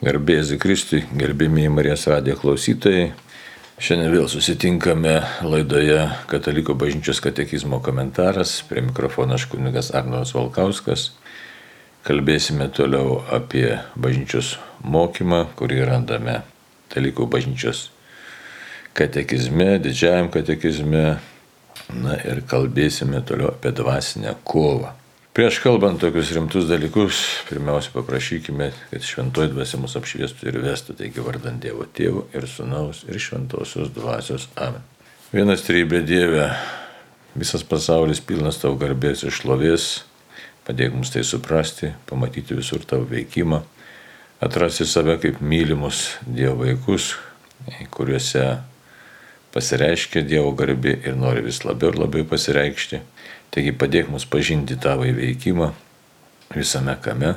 Garbėsiu Kristui, gerbėmiai Marijos radijo klausytojai. Šiandien vėl susitinkame laidoje Kataliko bažnyčios katekizmo komentaras. Prie mikrofono aš kunigas Arnolas Valkauskas. Kalbėsime toliau apie bažnyčios mokymą, kurį randame Kataliko bažnyčios katekizme, didžiajam katekizme. Na ir kalbėsime toliau apie dvasinę kovą. Prieš kalbant tokius rimtus dalykus, pirmiausia paprašykime, kad šventoji dvasia mus apšviestų ir vestų, taigi vardant Dievo Tėvų ir Sūnaus ir Šventosios dvasios. Amen. Vienas trybė Dieve, visas pasaulis pilnas tavo garbės ir šlovės, padėk mums tai suprasti, pamatyti visur tavo veikimą, atrasti save kaip mylimus Dievo vaikus, kuriuose pasireiškia Dievo garbė ir nori vis labiau ir labiau pasireikšti Taigi padėk mus pažinti tavo įveikimą visame kame,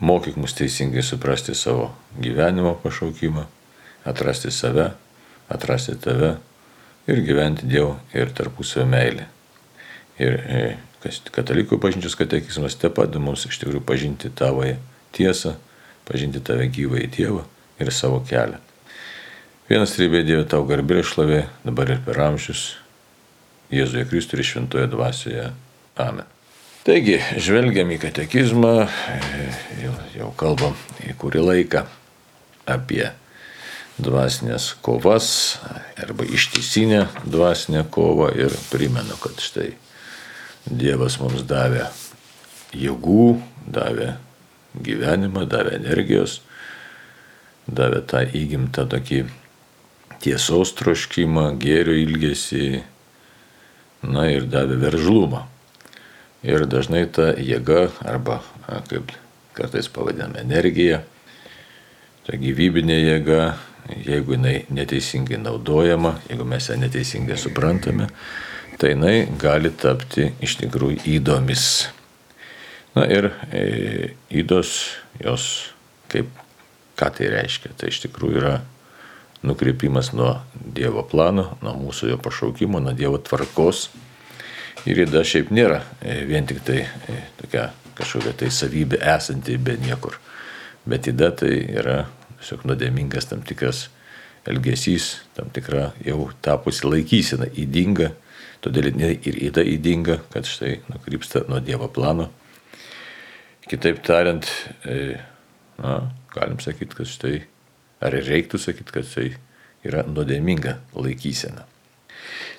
mokyk mus teisingai suprasti savo gyvenimo pašaukimą, atrasti save, atrasti tave ir gyventi Dievo ir tarpusavio meilę. Ir e, katalikų bažnyčios katekizmas te padeda mums iš tikrųjų pažinti tavo tiesą, pažinti tave gyvą į Dievą ir savo kelią. Vienas rybė Dievo tau garbė ir šlovė dabar ir per amžius Jėzuje Kristuje ir Šventoje dvasioje. Amen. Taigi, žvelgiam į katekizmą, jau, jau kalbam į kurį laiką apie dvasinės kovas arba ištisinę dvasinę kovą ir primenu, kad štai Dievas mums davė jėgų, davė gyvenimą, davė energijos, davė tą įgimtą tokį tiesos troškimą, gėrio ilgesį, na ir davė veržlumą. Ir dažnai ta jėga, arba kaip kartais pavadiname energija, ta gyvybinė jėga, jeigu jinai neteisingai naudojama, jeigu mes ją neteisingai suprantame, tai jinai gali tapti iš tikrųjų įdomis. Na ir e, įdos, jos kaip, ką tai reiškia, tai iš tikrųjų yra nukreipimas nuo Dievo plano, nuo mūsų jo pašaukimo, nuo Dievo tvarkos. Ir įda šiaip nėra e, vien tik tai e, tokia kažkokia tai savybė esanti be niekur. Bet įda tai yra tiesiog nuodėmingas tam tikras elgesys, tam tikra jau tapusi laikysena įdinga, todėl ir įda įdinga, kad štai nukrypsta nuo Dievo plano. Kitaip tariant, e, na, galim sakyti, kad štai Ar reiktų sakyti, kad tai yra nuodėminga laikysena.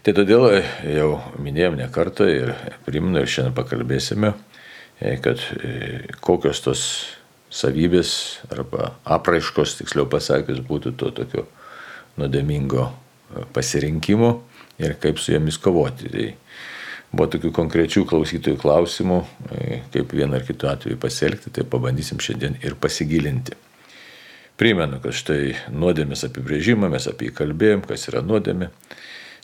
Tai todėl e, jau minėjom ne kartą ir primenu ir šiandien pakalbėsime, e, kad e, kokios tos savybės arba apraiškos, tiksliau pasakius, būtų to tokio nuodėmingo pasirinkimo ir kaip su jomis kovoti. Tai buvo tokių konkrečių klausytojų klausimų, kaip vieną ar kitų atveju pasielgti, tai pabandysim šiandien ir pasigilinti. Primenu, kad štai nuodėmės apibrėžimą mes apie jį kalbėjom, kas yra nuodėmė.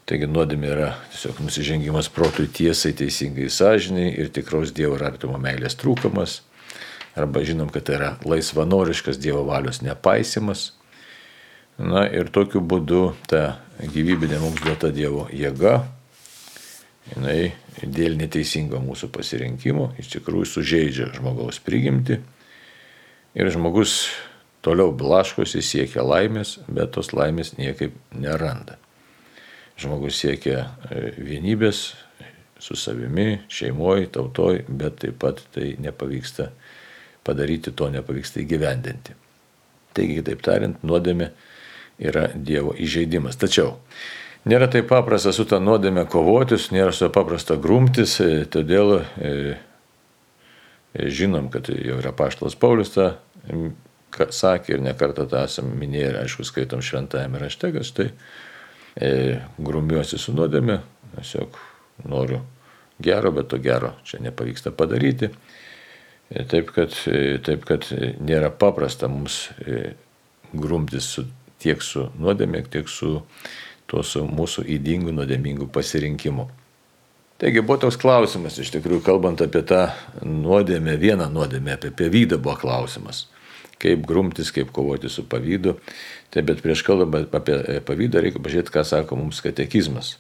Taigi nuodėmė yra tiesiog nusižengimas protui tiesai, teisingai sąžiniai ir tikros Dievo ir artimo meilės trūkumas. Arba žinom, kad tai yra laisvanoriškas Dievo valios nepaisimas. Na ir tokiu būdu ta gyvybinė mums duota Dievo jėga, jinai dėl neteisingo mūsų pasirinkimo iš tikrųjų sužeidžia žmogaus prigimti. Ir žmogus Toliau blaškosi, siekia laimės, bet tos laimės niekaip neranda. Žmogus siekia e, vienybės su savimi, šeimoje, tautoje, bet taip pat tai nepavyksta padaryti, to nepavyksta įgyvendinti. Taigi, kitaip tariant, nuodėmė yra Dievo įžeidimas. Tačiau nėra taip paprasta su tą nuodėmė kovotis, nėra su paprasta grumtis, e, todėl e, žinom, kad jau yra paštalas Paulius tą sakė ir nekartą tą esame minėję ir aišku skaitom šventajame rašte, kad štai e, grumiuosi su nuodėme, tiesiog noriu gero, bet to gero čia nepavyksta padaryti. E, taip, kad, e, taip, kad nėra paprasta mums e, grumtis su, tiek su nuodėmė, tiek su tuo su mūsų įdingų nuodėmingų pasirinkimu. Taigi buvo toks klausimas, iš tikrųjų, kalbant apie tą nuodėmę, vieną nuodėmę, apie pavydą buvo klausimas kaip grumtis, kaip kovoti su pavydu. Tai bet prieš kalbant apie pavydą reikia pažiūrėti, ką sako mums katekizmas.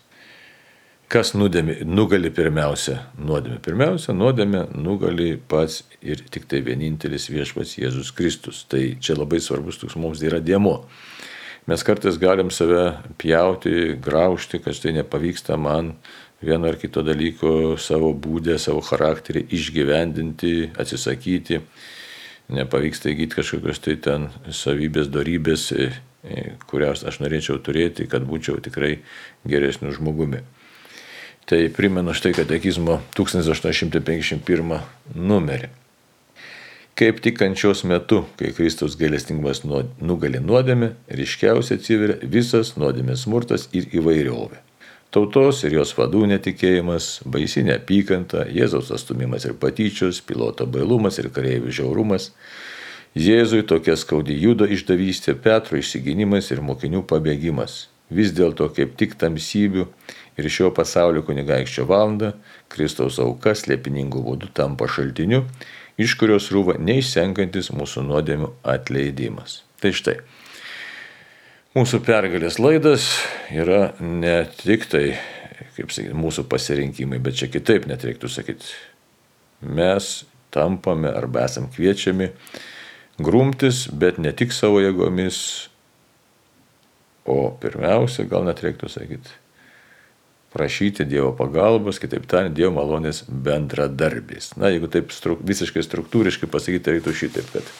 Kas nuodėmė, nugali pirmiausia nuodėmė? Pirmiausia, nuodėmė nugali pats ir tik tai vienintelis viešpats Jėzus Kristus. Tai čia labai svarbus toks mums yra dėmo. Mes kartais galim save pjauti, graužti, kad tai nepavyksta man vieno ar kito dalyko savo būdę, savo charakterį išgyvendinti, atsisakyti. Nepavyksta įgyti kažkokios tai ten savybės, darybės, kurias aš norėčiau turėti, kad būčiau tikrai geresniu žmogumi. Tai primenu štai katekizmo 1851 numerį. Kaip tik kančios metu, kai Kristaus gailestingumas nugali nuodėmė, ryškiausiai atsiveria visas nuodėmės smurtas ir įvairovė. Tautos ir jos vadų netikėjimas, baisinė apykanta, Jėzaus astumimas ir patyčios, piloto bailumas ir kareivių žiaurumas, Jėzui tokia skaudi judo išdavystė, Petro išsiginimas ir mokinių pabėgimas. Vis dėlto kaip tik tamsybių ir šio pasaulio kunigaikščio valanda Kristaus aukas liepiningų būdų tampa šaltiniu, iš kurios rūva neišsenkantis mūsų nuodėmių atleidimas. Tai štai. Mūsų pergalės laidas yra ne tik tai, kaip sakyti, mūsų pasirinkimai, bet čia kitaip net reiktų sakyti. Mes tampame arba esam kviečiami grumtis, bet ne tik savo jėgomis, o pirmiausia, gal net reiktų sakyti, prašyti Dievo pagalbos, kitaip tariant, Dievo malonės bendradarbės. Na, jeigu taip stru, visiškai struktūriškai pasakyti, reiktų šitaip, kad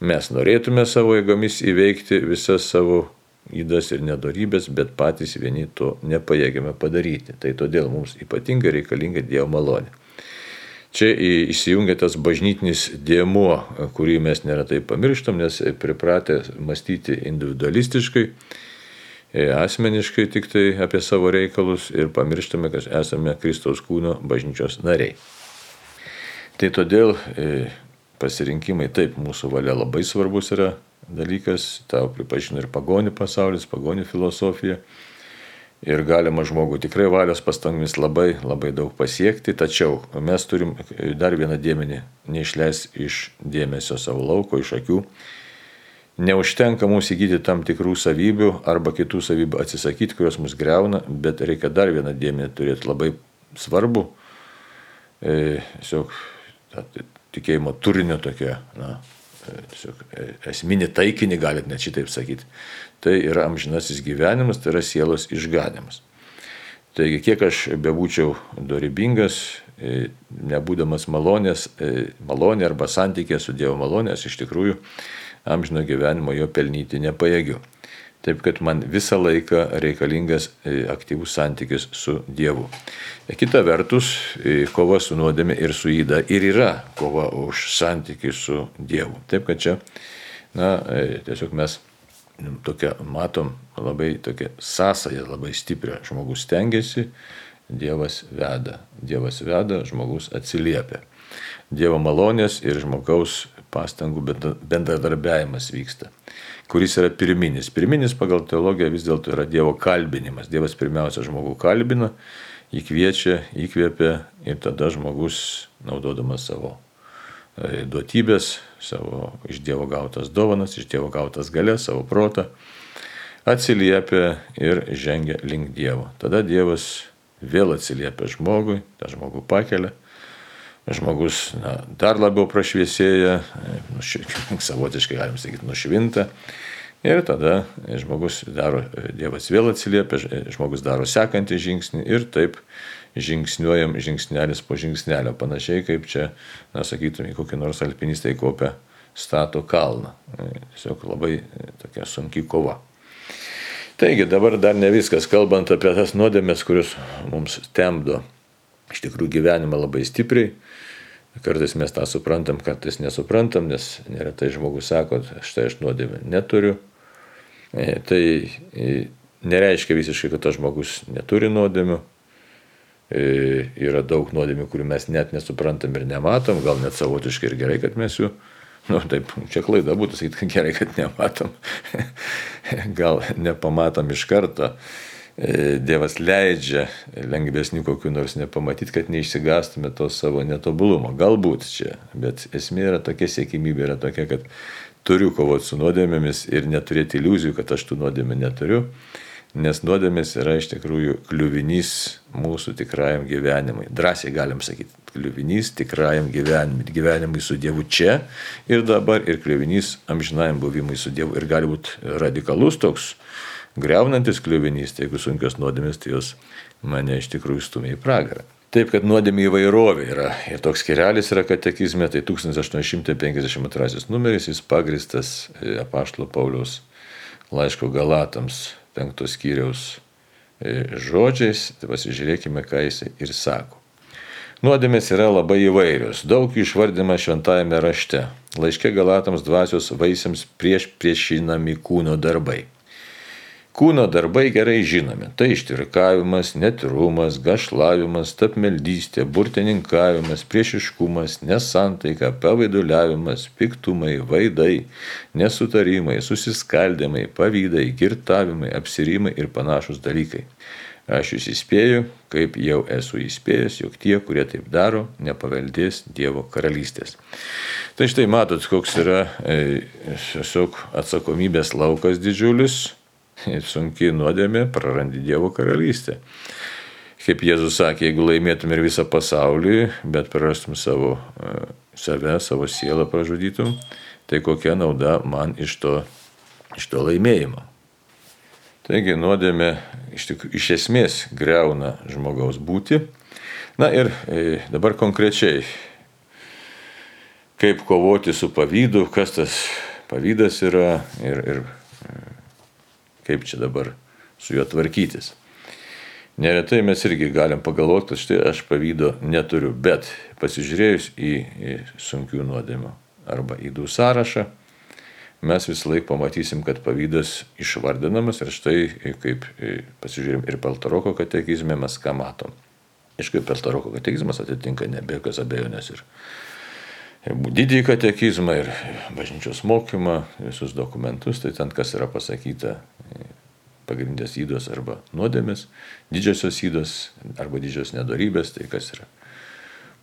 mes norėtume savo jėgomis įveikti visas savo įdas ir nedorybės, bet patys vieni to nepajėgėme padaryti. Tai todėl mums ypatingai reikalinga Dievo malonė. Čia įsijungia tas bažnytinis dėmuo, kurį mes neretai pamirštam, nes pripratę mąstyti individualistiškai, e, asmeniškai tik tai apie savo reikalus ir pamirštame, kad esame Kristaus kūno bažnyčios nariai. Tai todėl e, pasirinkimai taip, mūsų valia labai svarbus yra dalykas, tau pripažino ir pagonių pasaulis, pagonių filosofija ir galima žmogų tikrai valios pastangomis labai labai daug pasiekti, tačiau mes turim dar vieną dėmenį neišleis iš dėmesio savo lauko, iš akių. Neužtenka mums įgyti tam tikrų savybių arba kitų savybių atsisakyti, kurios mus greuna, bet reikia dar vieną dėmenį turėti labai svarbu. E, tiesiog tikėjimo turinio tokia, na, e, e, esminį taikinį, galit net šitaip sakyti tai yra amžinasis gyvenimas, tai yra sielos išganimas. Taigi, kiek aš bebūčiau dorybingas, e, nebūdamas malonės, malonė arba santykė su Dievo malonės, iš tikrųjų amžino gyvenimo jo pelnyti nepajėgiu. Taip kad man visą laiką reikalingas e, aktyvus santykis su Dievu. Kita vertus, kova su nuodėmė ir su įda ir yra kova už santykį su Dievu. Taip kad čia, na, tiesiog mes tokia, matom labai tokia sąsaja labai stiprią. Žmogus stengiasi, Dievas veda. Dievas veda, žmogus atsiliepia. Dievo malonės ir žmogaus pastangų bendradarbiavimas vyksta, kuris yra pirminis. Pirminis pagal teologiją vis dėlto yra Dievo kalbinimas. Dievas pirmiausia žmogų kalbina, jį kviečia, įkvėpia ir tada žmogus, naudodamas savo E, duotybės, savo iš Dievo gautas dovanas, iš Dievo gautas galės, savo protą, atsiliepia ir žengia link Dievo. Tada Dievas vėl atsiliepia žmogui, tą žmogų pakelia, žmogus na, dar labiau prašviesėja, nuši, savotiškai galim sakyti, nušvinta. Ir tada žmogus daro, Dievas vėl atsiliepia, žmogus daro sekantį žingsnį ir taip žingsniuojam žingsnelis po žingsnelio, panašiai kaip čia, na, sakytume, kokį nors alpinistai kopia stato kalną. Tiesiog labai e, tokia sunki kova. Taigi dabar dar ne viskas, kalbant apie tas nuodėmės, kurios mums temdo iš tikrųjų gyvenimą labai stipriai. Kartais mes tą suprantam, kartais nesuprantam, nes neretai žmogus sako, štai aš nuodėmę neturiu. E, tai e, nereiškia visiškai, kad tas žmogus neturi nuodėmių. E, yra daug nuodėmių, kurių mes net nesuprantam ir nematom, gal net savotiškai ir gerai, kad mes jų, nu taip, čia klaida būtų sakyti, kad gerai, kad nematom, gal nepamatom iš karto. E, Dievas leidžia lengvesnių kokių nors nepamatyti, kad neišsigastume to savo netobulumo. Galbūt čia, bet esmė yra tokia siekimybė, yra tokia, kad turiu kovoti su nuodėmėmis ir neturėti iliuzijų, kad aš tų nuodėmė neturiu nes nuodėmės yra iš tikrųjų kliuvinys mūsų tikrajam gyvenimui. Drąsiai galim sakyti, kliuvinys tikrajam gyvenimui, gyvenimui su Dievu čia ir dabar, ir kliuvinys amžinajam buvimui su Dievu. Ir gali būti radikalus toks greunantis kliuvinys, tai jeigu sunkios nuodėmės, tai jos mane iš tikrųjų stumia į pragarą. Taip, kad nuodėmė įvairovė yra. Ir toks kerelis yra katekizme, tai 1852 numeris, jis pagristas e, apaštalo Pauliaus laiško Galatams penktos skyriaus e, žodžiais. Tai pasižiūrėkime, ką jis ir sako. Nuodėmės yra labai įvairios, daug išvardima šventajame rašte. Laiške Galatams dvasios vaisiams prieš priešinami kūno darbai. Kūno darbai gerai žinomi. Tai ištirkavimas, netirumas, gašlavimas, tapmeldystė, burtininkavimas, priešiškumas, nesantaika, pavaiduliavimas, piktumai, vaidai, nesutarimai, susiskaldimai, pavydai, girtavimai, apsirimai ir panašus dalykai. Aš jūs įspėju, kaip jau esu įspėjęs, jog tie, kurie taip daro, nepaveldės Dievo karalystės. Tai štai matot, koks yra e, tiesiog atsakomybės laukas didžiulis sunkiai nuodėmė, prarandi Dievo karalystę. Kaip Jėzus sakė, jeigu laimėtum ir visą pasaulį, bet prarastum savo e, save, savo sielą pražudytum, tai kokia nauda man iš to, iš to laimėjimo. Taigi nuodėmė iš, tik, iš esmės greuna žmogaus būti. Na ir e, dabar konkrečiai, kaip kovoti su pavydu, kas tas pavydas yra ir, ir kaip čia dabar su juo tvarkytis. Neretai mes irgi galim pagalvoti, kad štai aš pavydo neturiu, bet pasižiūrėjus į, į sunkių nuodėmių arba į du sąrašą, mes visą laiką pamatysim, kad pavydas išvardinamas ir štai kaip pasižiūrėjom ir Peltaroko katekizme mes ką matom. Aišku, Peltaroko katekizmas atitinka ne be jokios abejonės ir didįjį katekizmą ir bažnyčios mokymą, visus dokumentus, tai ten kas yra pasakyta pagrindės įdos arba nuodėmės, didžiosios įdos arba didžios nedarybės, tai kas yra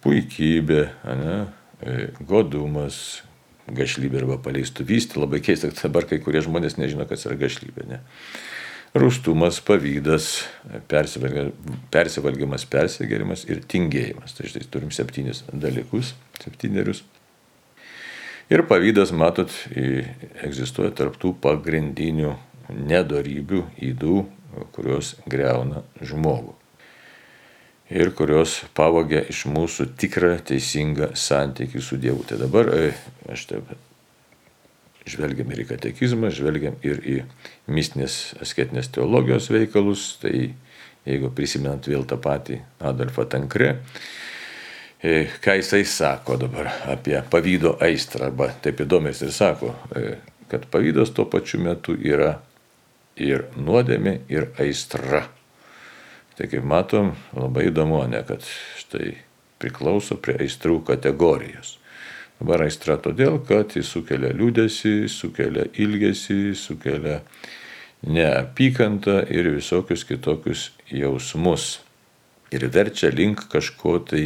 puikybė, ne, e, godumas, gašlybė arba paleistuvystė, labai keista, kad dabar kai kurie žmonės nežino, kas yra gašlybė. Ne. Rūstumas, pavydas, persivalgymas, persigerimas ir tingėjimas. Tai štai turim septynis dalykus, septynerius. Ir pavydas, matot, egzistuoja tarptų pagrindinių nedarybių, įdų, kurios greuna žmogų. Ir kurios pavogia iš mūsų tikrą teisingą santykių su Dievu. Tai dabar e, aš taip žvelgiam ir į katekizmą, žvelgiam ir į mistinės asketinės teologijos veikalus. Tai jeigu prisimenant vėl tą patį Adolfą Tankre, ką jisai sako dabar apie pavydo aistrą, arba taip įdomiai jisai sako, e, kad pavydas tuo pačiu metu yra ir nuodėmė, ir aistra. Tai kaip matom, labai įdomu, ne, kad štai priklauso prie aistrų kategorijos. Dabar aistra todėl, kad jis sukelia liūdėsi, sukelia ilgesį, sukelia neapykantą ir visokius kitokius jausmus. Ir verčia link kažko tai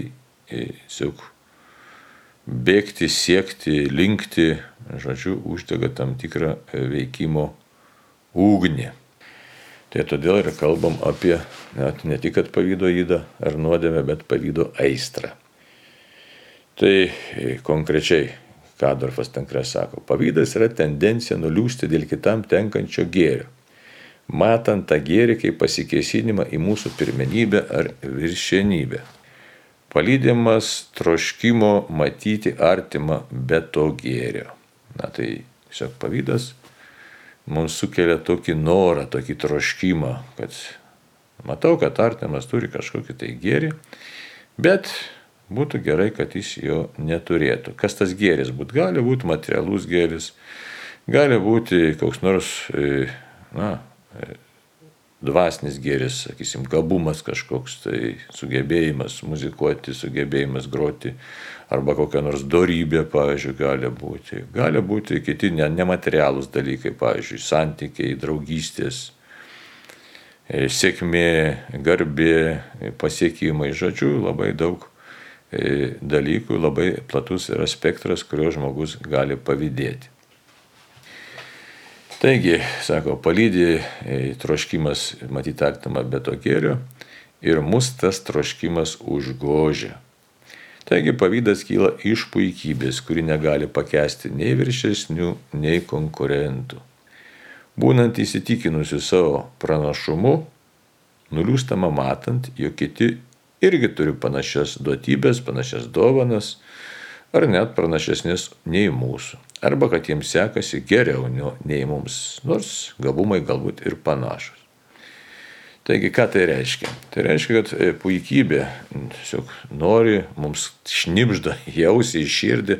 tiesiog bėgti, siekti, linkti, žodžiu, uždega tam tikrą veikimo ugnį. Tai todėl ir kalbam apie net ne tik pavydo įdą ar nuodėmę, bet pavydo aistrą. Tai e, konkrečiai, ką Adolfas Tankre sako, pavydas yra tendencija nuliūsti dėl kitam tenkančio gėrio, matant tą gėrį kaip pasikėsinimą į mūsų pirmenybę ar viršienybę. Palydimas troškimo matyti artimą be to gėrio. Na tai tiesiog pavydas mums sukelia tokį norą, tokį troškimą, kad matau, kad artimas turi kažkokį tai gėrį, bet būtų gerai, kad jis jo neturėtų. Kas tas gėris būtų? Gali būti materialus gėris, gali būti koks nors, e, na, e, dvasinis gėris, sakysim, gabumas kažkoks, tai sugebėjimas muzikuoti, sugebėjimas groti, arba kokia nors darybė, pavyzdžiui, gali būti. Gali būti kiti nematerialūs dalykai, pavyzdžiui, santykiai, draugystės, e, sėkmė, garbė, pasiekimai, žodžiu, labai daug e, dalykų, labai platus yra spektras, kurio žmogus gali pavydėti. Taigi, sako, palydė troškimas matyti artimą be to gėrio ir mus tas troškimas užgožia. Taigi pavydas kyla iš puikybės, kuri negali pakesti nei viršesnių, nei konkurentų. Būnant įsitikinusi savo pranašumu, nuliūstama matant, jog kiti irgi turi panašias duotybės, panašias dovanas, ar net pranašesnės nei mūsų. Arba kad jiems sekasi geriau nei mums, nors gabumai galbūt ir panašus. Taigi, ką tai reiškia? Tai reiškia, kad e, puikybė tiesiog nori mums šnipžda jausi į širdį,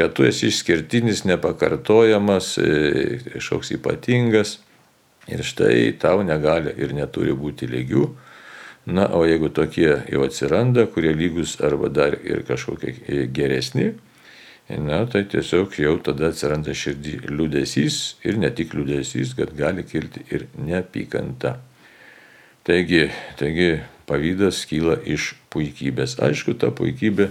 kad tu esi išskirtinis, nepakartojamas, e, kažkoks ypatingas ir štai tau negali ir neturi būti lygių. Na, o jeigu tokie jau atsiranda, kurie lygus arba dar ir kažkokie e, geresni, na, tai tiesiog jau tada atsiranda širdį liūdėsys ir ne tik liūdėsys, kad gali kilti ir neapykanta. Taigi, taigi pavydas kyla iš puikybės. Aišku, ta puikybė,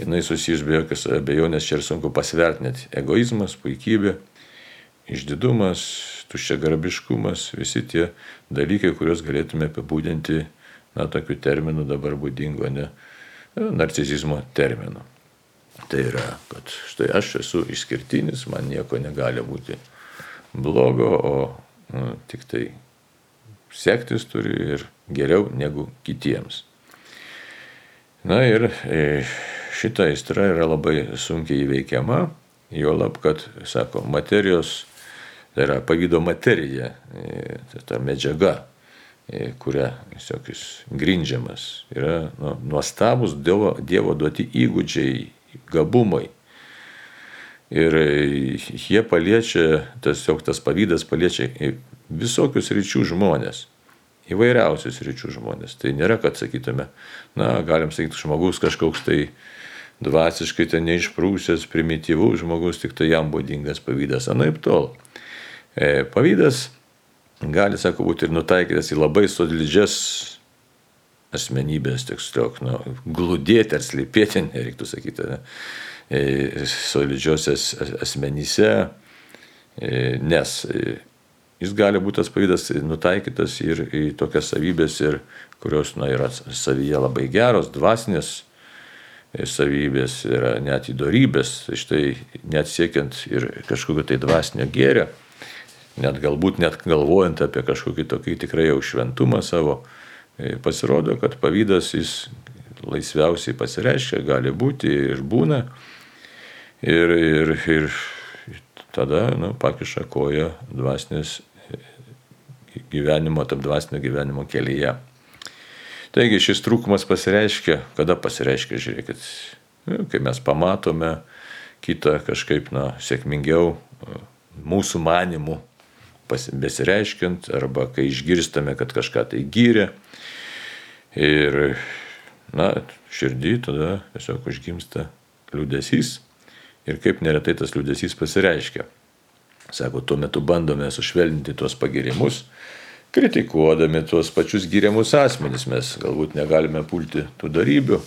jinai susijus be jokios abejonės, čia ir sunku pasverti net egoizmas, puikybė, išdidumas, tuščiagarbiškumas, visi tie dalykai, kuriuos galėtume apibūdinti, na, tokiu terminu dabar būdingo, ne, narcizizmo terminu. Tai yra, kad štai aš esu išskirtinis, man nieko negali būti blogo, o nu, tik tai sektis turi ir geriau negu kitiems. Na ir e, šita aistra yra labai sunkiai įveikiama, jo lab, kad, sako, materijos, tai yra pavydo materija, e, tai ta medžiaga, e, kuria tiesiog jis grindžiamas, yra nu, nuostabus dievo, dievo duoti įgūdžiai, gabumai. Ir jie paliečia, tiesiog tas pavydas paliečia visokius ryčių žmonės. Įvairiausius ryčių žmonės. Tai nėra, kad sakytume, na, galim sakyti, žmogus kažkoks tai dvasiškai ten neišprūsęs, primityvus žmogus, tik tai jam būdingas pavydas. Anaip tol. E, pavydas gali, sako, būti ir nutaikytas į labai solidžias asmenybės, tiksliau, nu, glūdėti ar slėpėti, nereiktų sakyti, ne, e, solidžiosios asmenyse, e, nes e, jis gali būti tas pavydas nutaikytas ir į tokias savybės, ir, kurios na, yra savyje labai geros, dvasinės savybės, yra net įdorybės, tai štai net siekiant ir kažkokio tai dvasinio gėrio, net galbūt net galvojant apie kažkokį tokį tikrai jau šventumą savo, pasirodo, kad pavydas jis laisviausiai pasireiškia, gali būti ir būna. Ir, ir, ir tada nu, pakiša koja dvasinės gyvenimo, tarp dvasinio gyvenimo kelyje. Taigi šis trūkumas pasireiškia, kada pasireiškia, žiūrėkit, nu, kai mes pamatome kitą kažkaip, na, sėkmingiau mūsų manimų besireiškiant, arba kai išgirstame, kad kažką tai gyrė. Ir, na, širdį tada tiesiog užgimsta liūdėsys ir kaip neretai tas liūdėsys pasireiškia. Sako, tuo metu bandome sušvelninti tuos pagirimus, kritikuodami tuos pačius giriamus asmenys. Mes galbūt negalime pulti tų darybių,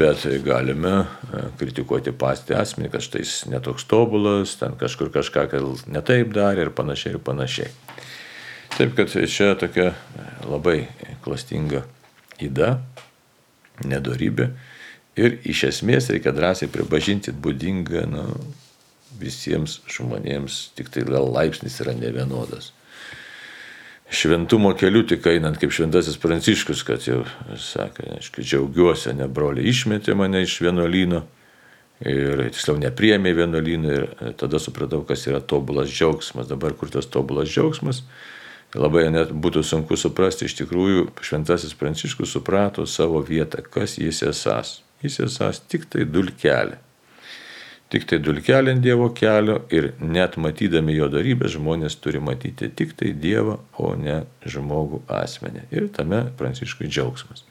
bet galime e, kritikuoti pastį asmenį, kad štai jis netoks tobulas, ten kažkur kažką netaip darė ir panašiai ir panašiai. Taip kad čia tokia labai klastinga įda, nedorybė ir iš esmės reikia drąsiai pripažinti būdingą nu, visiems žmonėms, tik tai gal laipsnis yra nevienodas. Šventumo keliu tik einant kaip šventasis pranciškus, kad jau, sakė, aišku, džiaugiuosi, ne broliai išmetė mane iš vienuolyno ir tiksliau nepriemė vienuolyną ir tada supratau, kas yra tobulas džiaugsmas. Dabar kur tas tobulas džiaugsmas, labai net būtų sunku suprasti, iš tikrųjų šventasis pranciškus suprato savo vietą, kas jis esas. Jis esas tik tai dulkelė tik tai dulkelė ant Dievo kelio ir net matydami jo darybę žmonės turi matyti tik tai Dievą, o ne žmogų asmenį. Ir tame pranciškui džiaugsmas.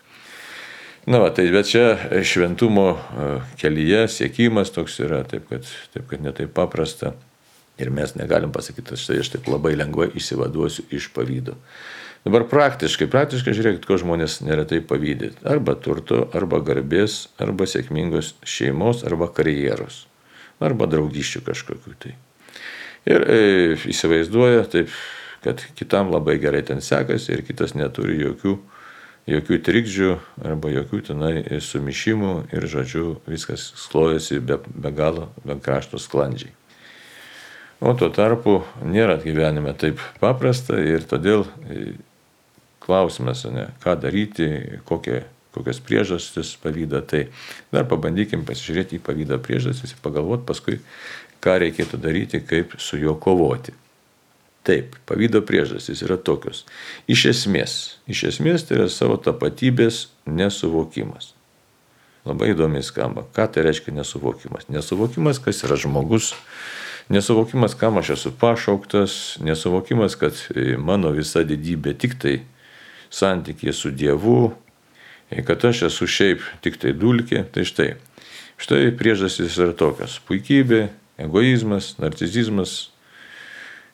Na, va, tai bet čia šventumo e, kelyje siekimas toks yra, taip kad, taip kad netaip paprasta. Ir mes negalim pasakyti, štai aš taip labai lengvai išsivaduosiu iš pavydo. Dabar praktiškai, praktiškai žiūrėkit, ko žmonės neretai pavydė. Arba turto, arba garbės, arba sėkmingos šeimos, arba karjeros arba draugyščių kažkokiu tai. Ir e, įsivaizduoja taip, kad kitam labai gerai ten sekasi ir kitas neturi jokių, jokių trikdžių arba jokių tenai sumišimų ir, žodžiu, viskas sklojasi be, be galo, be krašto sklandžiai. O tuo tarpu nėra gyvenime taip paprasta ir todėl e, klausimas, ne, ką daryti, kokie, kokias priežastis pavydą, tai dar pabandykim pasižiūrėti į pavydą priežastis ir pagalvoti paskui, ką reikėtų daryti, kaip su juo kovoti. Taip, pavydo priežastys yra tokios. Iš esmės, iš esmės tai yra savo tapatybės nesuvokimas. Labai įdomiai skamba. Ką tai reiškia nesuvokimas? Nesuvokimas, kas yra žmogus, nesuvokimas, kam aš esu pašauktas, nesuvokimas, kad mano visa didybė tik tai santykė su Dievu, kad aš esu šiaip tik tai dulkė. Tai štai, štai priežastys yra tokios - puikybė, egoizmas, narcizizmas,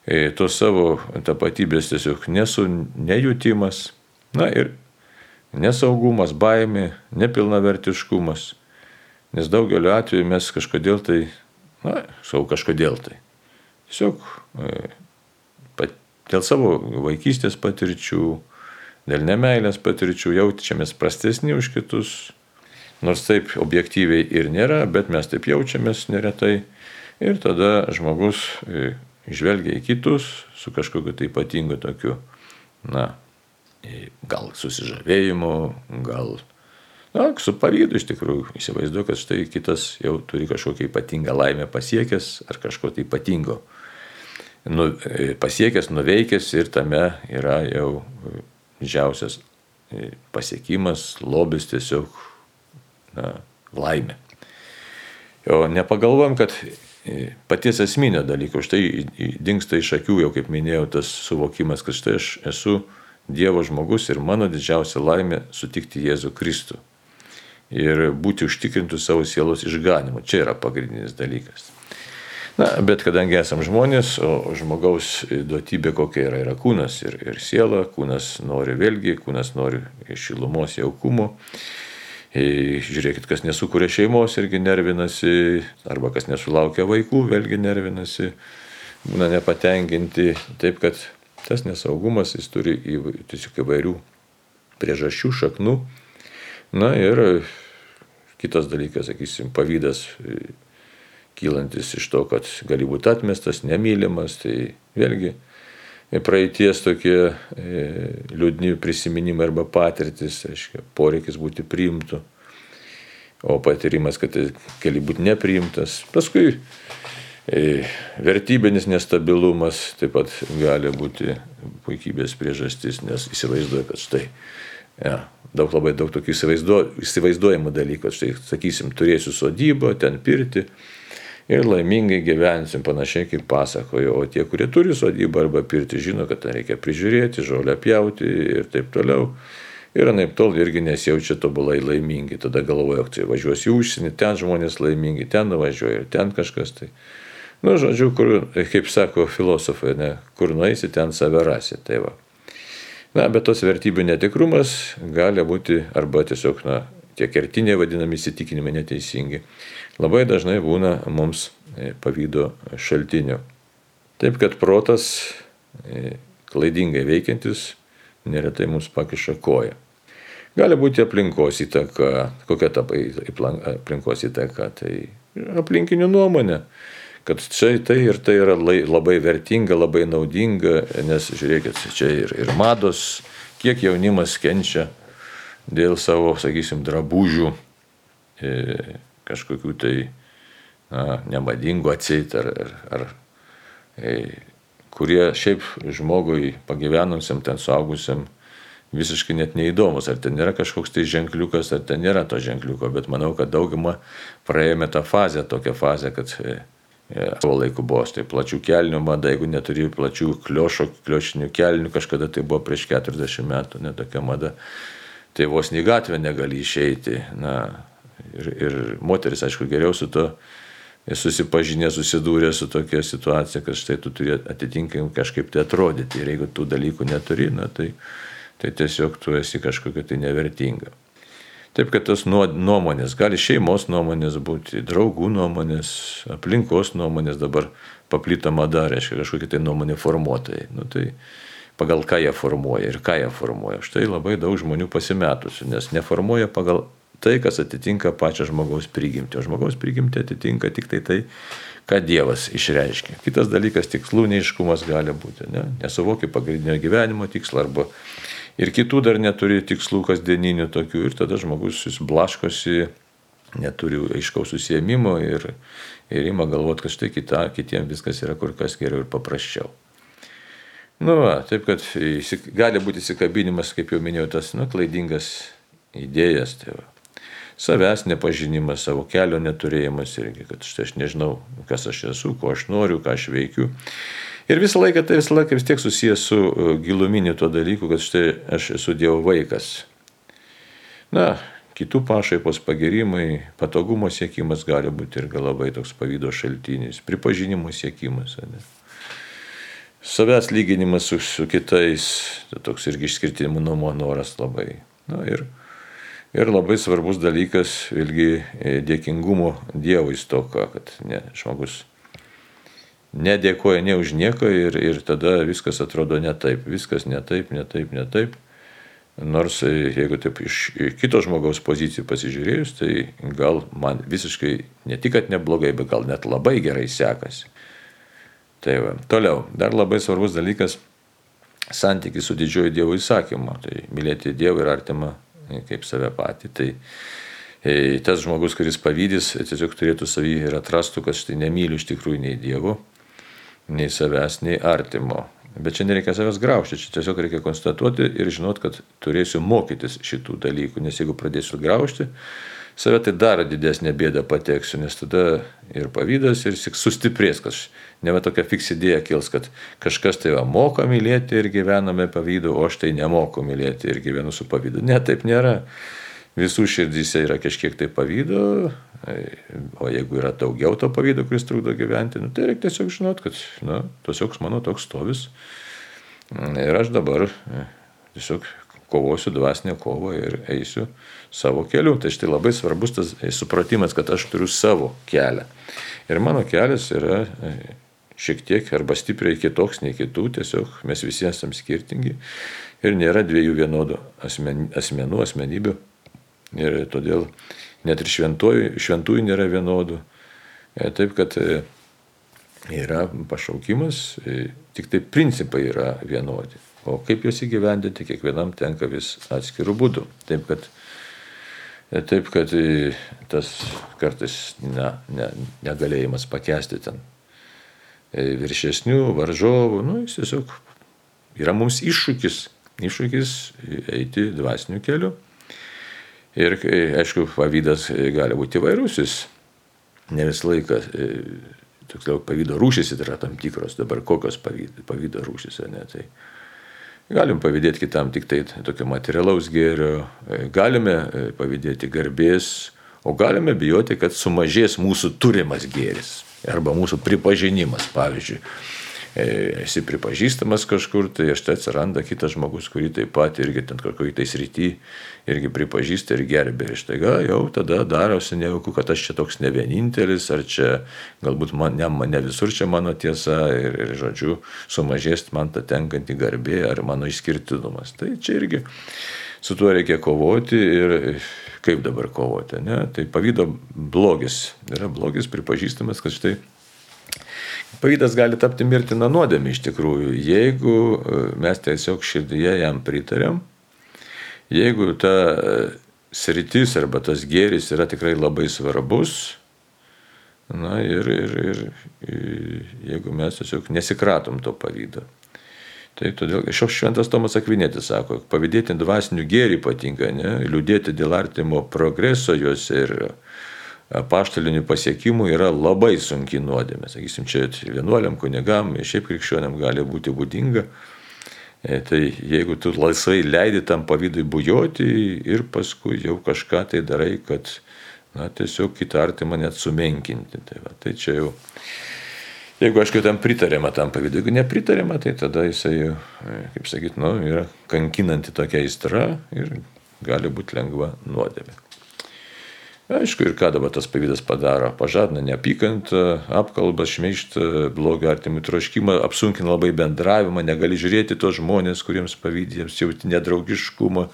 e, tos savo tapatybės tiesiog nesu, nejutimas, na ir nesaugumas, baimė, nepilnavertiškumas. Nes daugeliu atveju mes kažkodėl tai, na, savo kažkodėl tai. Tiesiog e, pat, dėl savo vaikystės patirčių, dėl nemailės patirčių jaučiamės prastesni už kitus. Nors taip objektyviai ir nėra, bet mes taip jaučiamės neretai. Ir tada žmogus e, žvelgia į kitus su kažkokiu tai ypatingu tokiu, na, gal susižavėjimu, gal, na, su pavydu iš tikrųjų įsivaizduoju, kad štai kitas jau turi kažkokią ypatingą laimę pasiekęs ar kažko tai ypatingo nu, e, pasiekęs, nuveikęs ir tame yra jau didžiausias e, pasiekimas, lobis tiesiog na, laimė. O nepagalvojom, kad paties esminio dalyko. Štai dinksta iš akių, jau kaip minėjau, tas suvokimas, kad štai aš esu Dievo žmogus ir mano didžiausia laimė sutikti Jėzų Kristų. Ir būti užtikrintų savo sielos išganimu. Čia yra pagrindinis dalykas. Na, bet kadangi esam žmonės, o žmogaus duotybė kokia yra, yra kūnas ir, ir siela, kūnas nori vėlgi, kūnas nori šilumos jaukumo. Žiūrėkit, kas nesukuria šeimos irgi nervinasi, arba kas nesulaukia vaikų, vėlgi nervinasi, būna nepatenkinti. Taip kad tas nesaugumas jis turi tiesiog įvairių priežasčių, šaknų. Na ir kitas dalykas, sakysim, pavydas kylantis iš to, kad gali būti atmestas, nemylimas, tai vėlgi praeities tokie e, liūdni prisiminimai arba patirtis, aiškiai, poreikis būti priimtų, o patyrimas, kad gali būti nepriimtas. Paskui e, vertybinis nestabilumas taip pat gali būti puikybės priežastis, nes įsivaizduoja, kad štai, ja, daug labai daug tokių įsivaizduojamų dalykų, štai, sakysim, turėsiu sodybą, ten pirti ir laimingai gyvensim, panašiai kaip pasakojo. O tie, kurie turi sodybą arba pirti, žino, kad ten reikia prižiūrėti, žolę pjauti ir taip toliau. Ir anaip tol irgi nesijaučia tobulai laimingi. Tada galvoja, kad tai važiuosi į užsienį, ten žmonės laimingi, ten nuvažiuoja ir ten kažkas tai. Nu, žodžiu, kur, kaip sako filosofai, ne, kur nueisi, ten save rasi. Tai va. Na, bet tos vertybių netikrumas gali būti arba tiesiog, na, tie kertiniai vadinami įsitikinimai neteisingi, labai dažnai būna mums e, pavydo šaltiniu. Taip kad protas e, klaidingai veikiantis neretai mums pakiša koją. Gali būti aplinkos įtaka, kokia ta aplinkos įtaka, tai aplinkinių nuomonė, kad čia tai ir tai yra labai vertinga, labai naudinga, nes žiūrėkit, čia ir, ir mados, kiek jaunimas kenčia dėl savo, sakysim, drabužių, e, kažkokių tai na, nemadingų atseit ar, ar, ar e, kurie šiaip žmogui pagyvenusiam, ten suaugusiam, visiškai net neįdomus, ar ten yra kažkoks tai ženkliukas, ar ten nėra to ženkliuko, bet manau, kad dauguma praėjome tą fazę, tokią fazę, kad e, savo laiku buvo tai plačių kelnių mada, jeigu neturi plačių kliošo, kliošinių kelnių, kažkada tai buvo prieš 40 metų, netokia mada tai vos į gatvę negali išeiti. Na, ir, ir moteris, aišku, geriau su to susipažinę, susidūrė su tokia situacija, kad štai tu turi atitinkamai kažkaip tai atrodyti. Ir jeigu tų dalykų neturi, na, tai, tai tiesiog tu esi kažkokia tai nevertinga. Taip, kad tos nuomonės, gali šeimos nuomonės būti, draugų nuomonės, aplinkos nuomonės dabar paplito mada, reiškia kažkokie tai nuomonė formuotojai. Nu, tai pagal ką jie formuoja ir ką jie formuoja. Štai labai daug žmonių pasimetusių, nes neformuoja pagal tai, kas atitinka pačią žmogaus prigimtį. O žmogaus prigimtį atitinka tik tai tai, ką Dievas išreiškia. Kitas dalykas - tikslų neiškumas gali būti. Ne? Nesuvoki pagrindinio gyvenimo tikslo arba ir kitų dar neturi tikslų kasdieninių tokių ir tada žmogus blaškosi, neturi aiškaus susijėmimo ir, ir ima galvoti, kad štai kita, kitiems viskas yra kur kas geriau ir paprasčiau. Nu, va, taip kad gali būti įsikabinimas, kaip jau minėjau, tas nu, klaidingas idėjas. Tai va. Savęs nepažinimas, savo kelio neturėjimas irgi, kad štai aš nežinau, kas aš esu, ko aš noriu, ką aš veikiu. Ir visą laiką tai visą laiką vis tiek susijęs su e, giluminiu tuo dalyku, kad štai aš esu Dievo vaikas. Na, kitų pašaipos pagirimai, patogumo siekimas gali būti irgi labai toks pavydo šaltinis, pripažinimo siekimas. Ne? Savęs lyginimas su, su kitais, tai toks irgi išskirtinumo noras labai. Na, ir, ir labai svarbus dalykas, vėlgi e, dėkingumo Dievui stoka, kad ne, žmogus nedėkoja ne už nieką ir, ir tada viskas atrodo ne taip, viskas ne taip, ne taip, ne taip. Nors e, jeigu taip iš kito žmogaus pozicijų pasižiūrėjus, tai gal man visiškai ne tik, kad neblogai, bet gal net labai gerai sekasi. Tai va. Toliau, dar labai svarbus dalykas - santykis su didžioju Dievo įsakymu. Tai mylėti Dievą ir artimą e, kaip save patį. Tai e, tas žmogus, kuris pavydys, tiesiog turėtų savį ir atrastų, kad štai nemyliu iš tikrųjų nei Dievo, nei savęs, nei artimo. Bet čia nereikia savęs graužti, čia tiesiog reikia konstatuoti ir žinot, kad turėsiu mokytis šitų dalykų, nes jeigu pradėsiu graužti, save tai dar didesnė bėda pateksiu, nes tada ir pavydas, ir sustiprės, kad ne va tokia fiks idėja kils, kad kažkas tai va moka mylėti ir gyvename pavydu, o aš tai nemoku mylėti ir gyvenu su pavydu. Ne, taip nėra visų širdyse yra kažkiek tai pavydo, o jeigu yra daugiau to pavydo, kuris trukdo gyventi, nu, tai reikia tiesiog žinot, kad na, tiesiog mano toks stovis. Ir aš dabar e, tiesiog kovosiu dvasinę kovą ir eisiu savo keliu. Tai štai labai svarbus tas supratimas, kad aš turiu savo kelią. Ir mano kelias yra e, šiek tiek arba stipriai kitoks nei kitų, tiesiog mes visi esame skirtingi ir nėra dviejų vienodų asmen, asmenų, asmenybių Ir todėl net ir šventųjų, šventųjų nėra vienodų. E, taip kad e, yra pašaukimas, e, tik tai principai yra vienodi. O kaip juos įgyvendinti, kiekvienam tenka vis atskirų būdų. Taip kad, taip kad tas kartais ne, ne, negalėjimas pakesti ten viršesnių varžovų, nu, jis tiesiog yra mums iššūkis, iššūkis eiti dvasiniu keliu. Ir, aišku, pavydas gali būti įvairusis. Ne visą laiką, e, tiksliau, pavydo rūšys yra tam tikros, dabar kokios pavydo, rūšys, ne, tai galim pavydėti kitam tik tai tokio materialaus gėrio, e, galime e, pavydėti garbės, o galime bijoti, kad sumažės mūsų turimas gėris arba mūsų pripažinimas, pavyzdžiui. E, esi pripažįstamas kažkur, tai štai atsiranda kitas žmogus, kurį taip pat irgi ten kokį tai srity irgi pripažįsta ir gerbė. Ir štai ga, jau tada darosi nejauku, kad aš čia toks ne vienintelis, ar čia galbūt man, ne, ne visur čia mano tiesa ir, ir žodžiu, sumažės man ta tenkanti garbė ar mano išskirtinumas. Tai čia irgi su tuo reikia kovoti ir kaip dabar kovoti. Ne? Tai pavydo blogis. Yra blogis pripažįstamas, kad štai Pavydas gali tapti mirtina nuodėmė iš tikrųjų, jeigu e, mes tiesiog širdyje jam pritarėm, jeigu ta e, sritis arba tas gėris yra tikrai labai svarbus, na ir, ir, ir, ir jeigu mes tiesiog nesikratom to pavydo. Tai todėl šios šventas Tomas Akvinėtis sako, pavydėti dvasinių gėrį patinka, ne, liūdėti dėl artimo progreso juose ir paštalinių pasiekimų yra labai sunki nuodėmė. Sakysim, čia vienuoliam, kunigam, šiaip krikščioniam gali būti būdinga. E, tai jeigu tu laisvai leidi tam pavydui bujoti ir paskui jau kažką tai darai, kad na, tiesiog kitą artimą net sumenkinti. Tai, va, tai čia jau, jeigu aišku tam pritarėma tam pavydui, jeigu nepritarėma, tai tada jisai, e, kaip sakyt, nu, yra kankinanti tokia aistra ir gali būti lengva nuodėmė. Aišku, ir ką dabar tas pavydas padaro? Pažadina neapykantą, apkalbą, šmeištą, blogą artimų troškimą, apsunkina labai bendravimą, negali žiūrėti tos žmonės, kuriems pavydė, jiems jauti nedraugiškumą.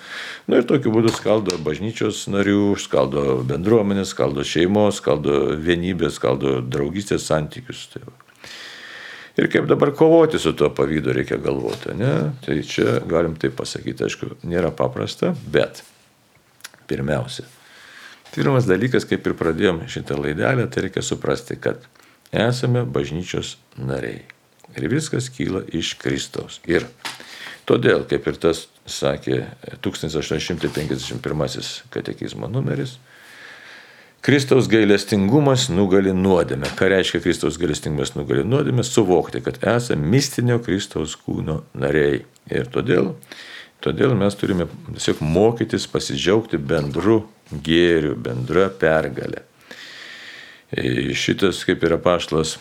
Na ir tokiu būdu skaldo bažnyčios narių, skaldo bendruomenės, skaldo šeimos, skaldo vienybės, skaldo draugystės santykius. Tai va. Ir kaip dabar kovoti su tuo pavydu reikia galvoti. Ne? Tai čia galim taip pasakyti, aišku, nėra paprasta, bet pirmiausia, Pirmas dalykas, kaip ir pradėjom šitą laidelę, tai reikia suprasti, kad esame bažnyčios nariai. Ir viskas kyla iš Kristaus. Ir todėl, kaip ir tas sakė 1851 katekizmo numeris, Kristaus gailestingumas nugali nuodėmę. Ką reiškia Kristaus gailestingumas nugali nuodėmę? Suvokti, kad esame mistinio Kristaus kūno nariai. Ir todėl, todėl mes turime tiesiog mokytis pasidžiaugti bendru gėrių, bendra pergalė. E, šitas kaip yra paštas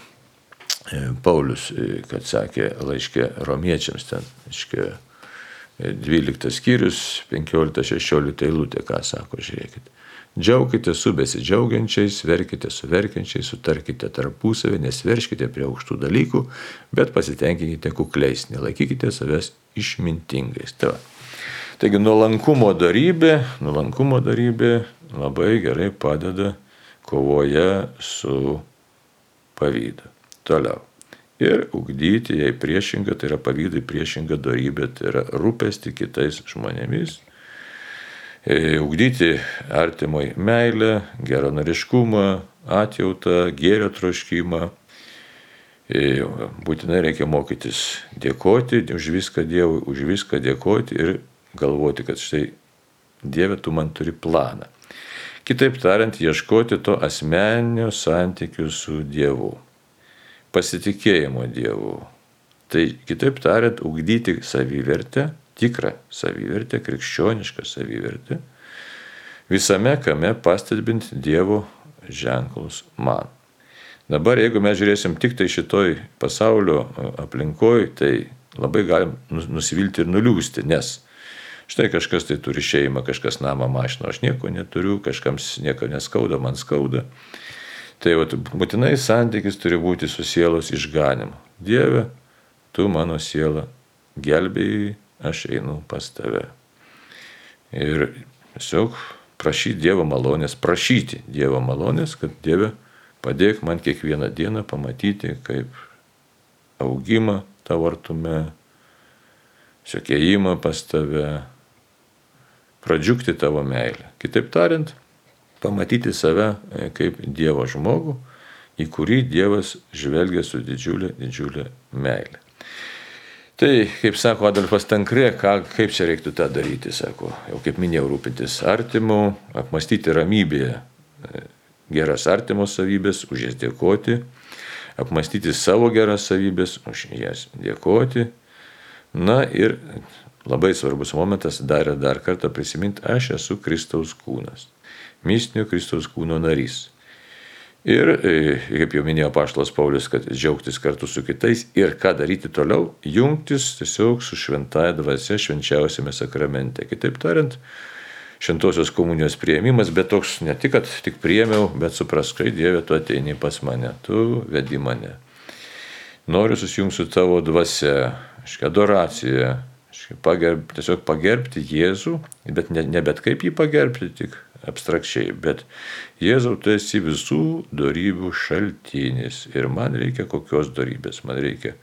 e, Paulius, e, kad sakė laiškė romiečiams ten, aiškiai, 12 skyrius, 15-16 eilutė, ką sako, žiūrėkit. Džiaukite su besidžiaugiančiais, verkite su verkiančiais, sutarkite tarpusavį, nesverškite prie aukštų dalykų, bet pasitenkinkite kukliais, nelaikykite savęs išmintingais. Tai. Taigi nuolankumo darybė, nuolankumo darybė labai gerai padeda kovoje su pavydu. Toliau. Ir ugdyti jai priešingą, tai yra pavydai priešingą darybę, tai yra rūpesti kitais žmonėmis. E, ugdyti artimoj meilę, geranoriškumą, atjautą, gėrio troškimą. E, būtinai reikia mokytis dėkoti už viską Dievui, už viską dėkoti ir galvoti, kad štai Dieve, tu man turi planą. Kitaip tariant, ieškoti to asmeninio santykių su Dievu, pasitikėjimo Dievu. Tai kitaip tariant, ugdyti savivertę, tikrą savivertę, krikščionišką savivertę, visame kame pastebint Dievo ženklus man. Dabar, jeigu mes žiūrėsim tik tai šitoj pasaulio aplinkoj, tai labai galim nusivilti ir nuliūsti, nes Štai kažkas tai turi šeimą, kažkas namą mašiną, aš nieko neturiu, kažkams nieko neskauda, man skauda. Tai vat, būtinai santykis turi būti su sielos išganimu. Dieve, tu mano siela gelbėjai, aš einu pas tave. Ir tiesiog prašyti Dievo malonės, prašyti Dievo malonės, kad Dieve padėk man kiekvieną dieną pamatyti kaip augimą tavo artume, siekėjimą pas tave, pradžiugti tavo meilę. Kitaip tariant, pamatyti save e, kaip Dievo žmogų, į kurį Dievas žvelgia su didžiulė, didžiulė meilė. Tai, kaip sako Adolfas Tankrė, ką, kaip čia reiktų tą daryti, sako, jau kaip minėjau, rūpintis artimu, apmastyti ramybėje geras artimo savybės, už jas dėkoti, apmastyti savo geras savybės, už jas dėkoti, na ir Labai svarbus momentas dar ir dar kartą prisiminti, aš esu Kristaus kūnas, mistinio Kristaus kūno narys. Ir, e, kaip jau minėjo Paštas Paulius, kad džiaugtis kartu su kitais ir ką daryti toliau, jungtis tiesiog su šventąją dvasia švenčiausiame sakramente. Kitaip tariant, šventosios komunijos prieimimas, bet toks ne tik, kad tik priemiau, bet suprask, kai Dieve, tu ateini pas mane, tu vedi mane. Noriu susijungti su tavo dvasia, aiškiai, adoracija, pagerb, tiesiog pagerbti Jėzų, bet ne, ne bet kaip jį pagerbti, tik abstrakčiai, bet Jėzau, tu esi visų darybių šaltinis ir man reikia kokios darybės, man reikia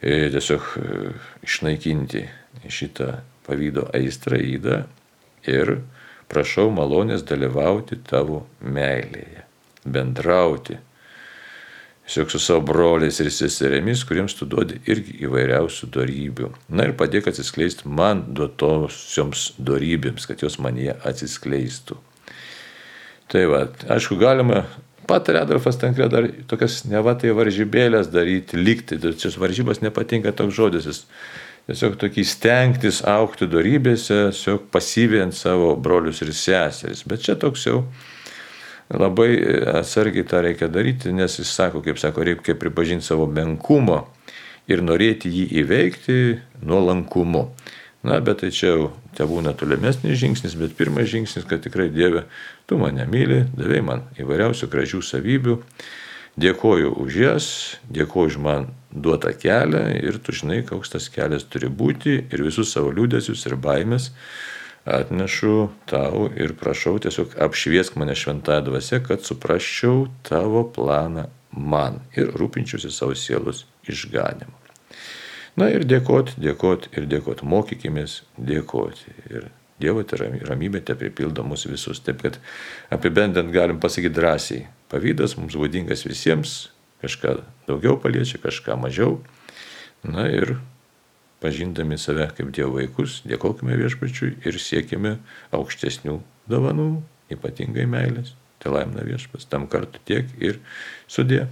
e, tiesiog e, išnaikinti šitą pavydo aistrą įdą ir prašau malonės dalyvauti tavo meilėje, bendrauti tiesiog su savo broliais ir seserėmis, kuriems tu duodi irgi įvairiausių darybių. Na ir padėk atsiskleisti man duotosioms darybėms, kad jos manyje atsiskleistų. Tai va, aišku, galima, patarė Adolfas Tankrė dar tokias nevatai varžybėlės daryti, likti, čia varžybos nepatinka toks žodis, jis tiesiog tokį stengtis aukti darybėse, tiesiog pasyvėjant savo brolius ir seseris. Bet čia toks jau labai atsargiai tą reikia daryti, nes jis sako, kaip sako, reikia pripažinti savo menkumą ir norėti jį įveikti nuolankumu. Na, bet tai čia jau te būna tolimesnis žingsnis, bet pirmas žingsnis, kad tikrai Dieve, tu mane myli, davai man įvairiausių gražių savybių, dėkoju už jas, dėkoju už man duotą kelią ir tu žinai, koks tas kelias turi būti ir visus savo liūdėsius ir baimės atnešu tau ir prašau tiesiog apšviesk mane šventąją dvasę, kad suprasčiau tavo planą man ir rūpinčiausi savo sielos išganimu. Na ir dėkoti, dėkoti ir dėkoti, mokykimės dėkoti. Ir Dievo tai ramybė te pripildo mus visus. Taip kad apibendrint galim pasakyti drąsiai. Pavydas mums būdingas visiems, kažką daugiau paliečia, kažką mažiau. Na ir pažindami save kaip Dievo vaikus, dėkojime viešpačiui ir siekime aukštesnių dovanų, ypatingai meilės. Tai laimina viešpas tam kartu tiek ir sudė.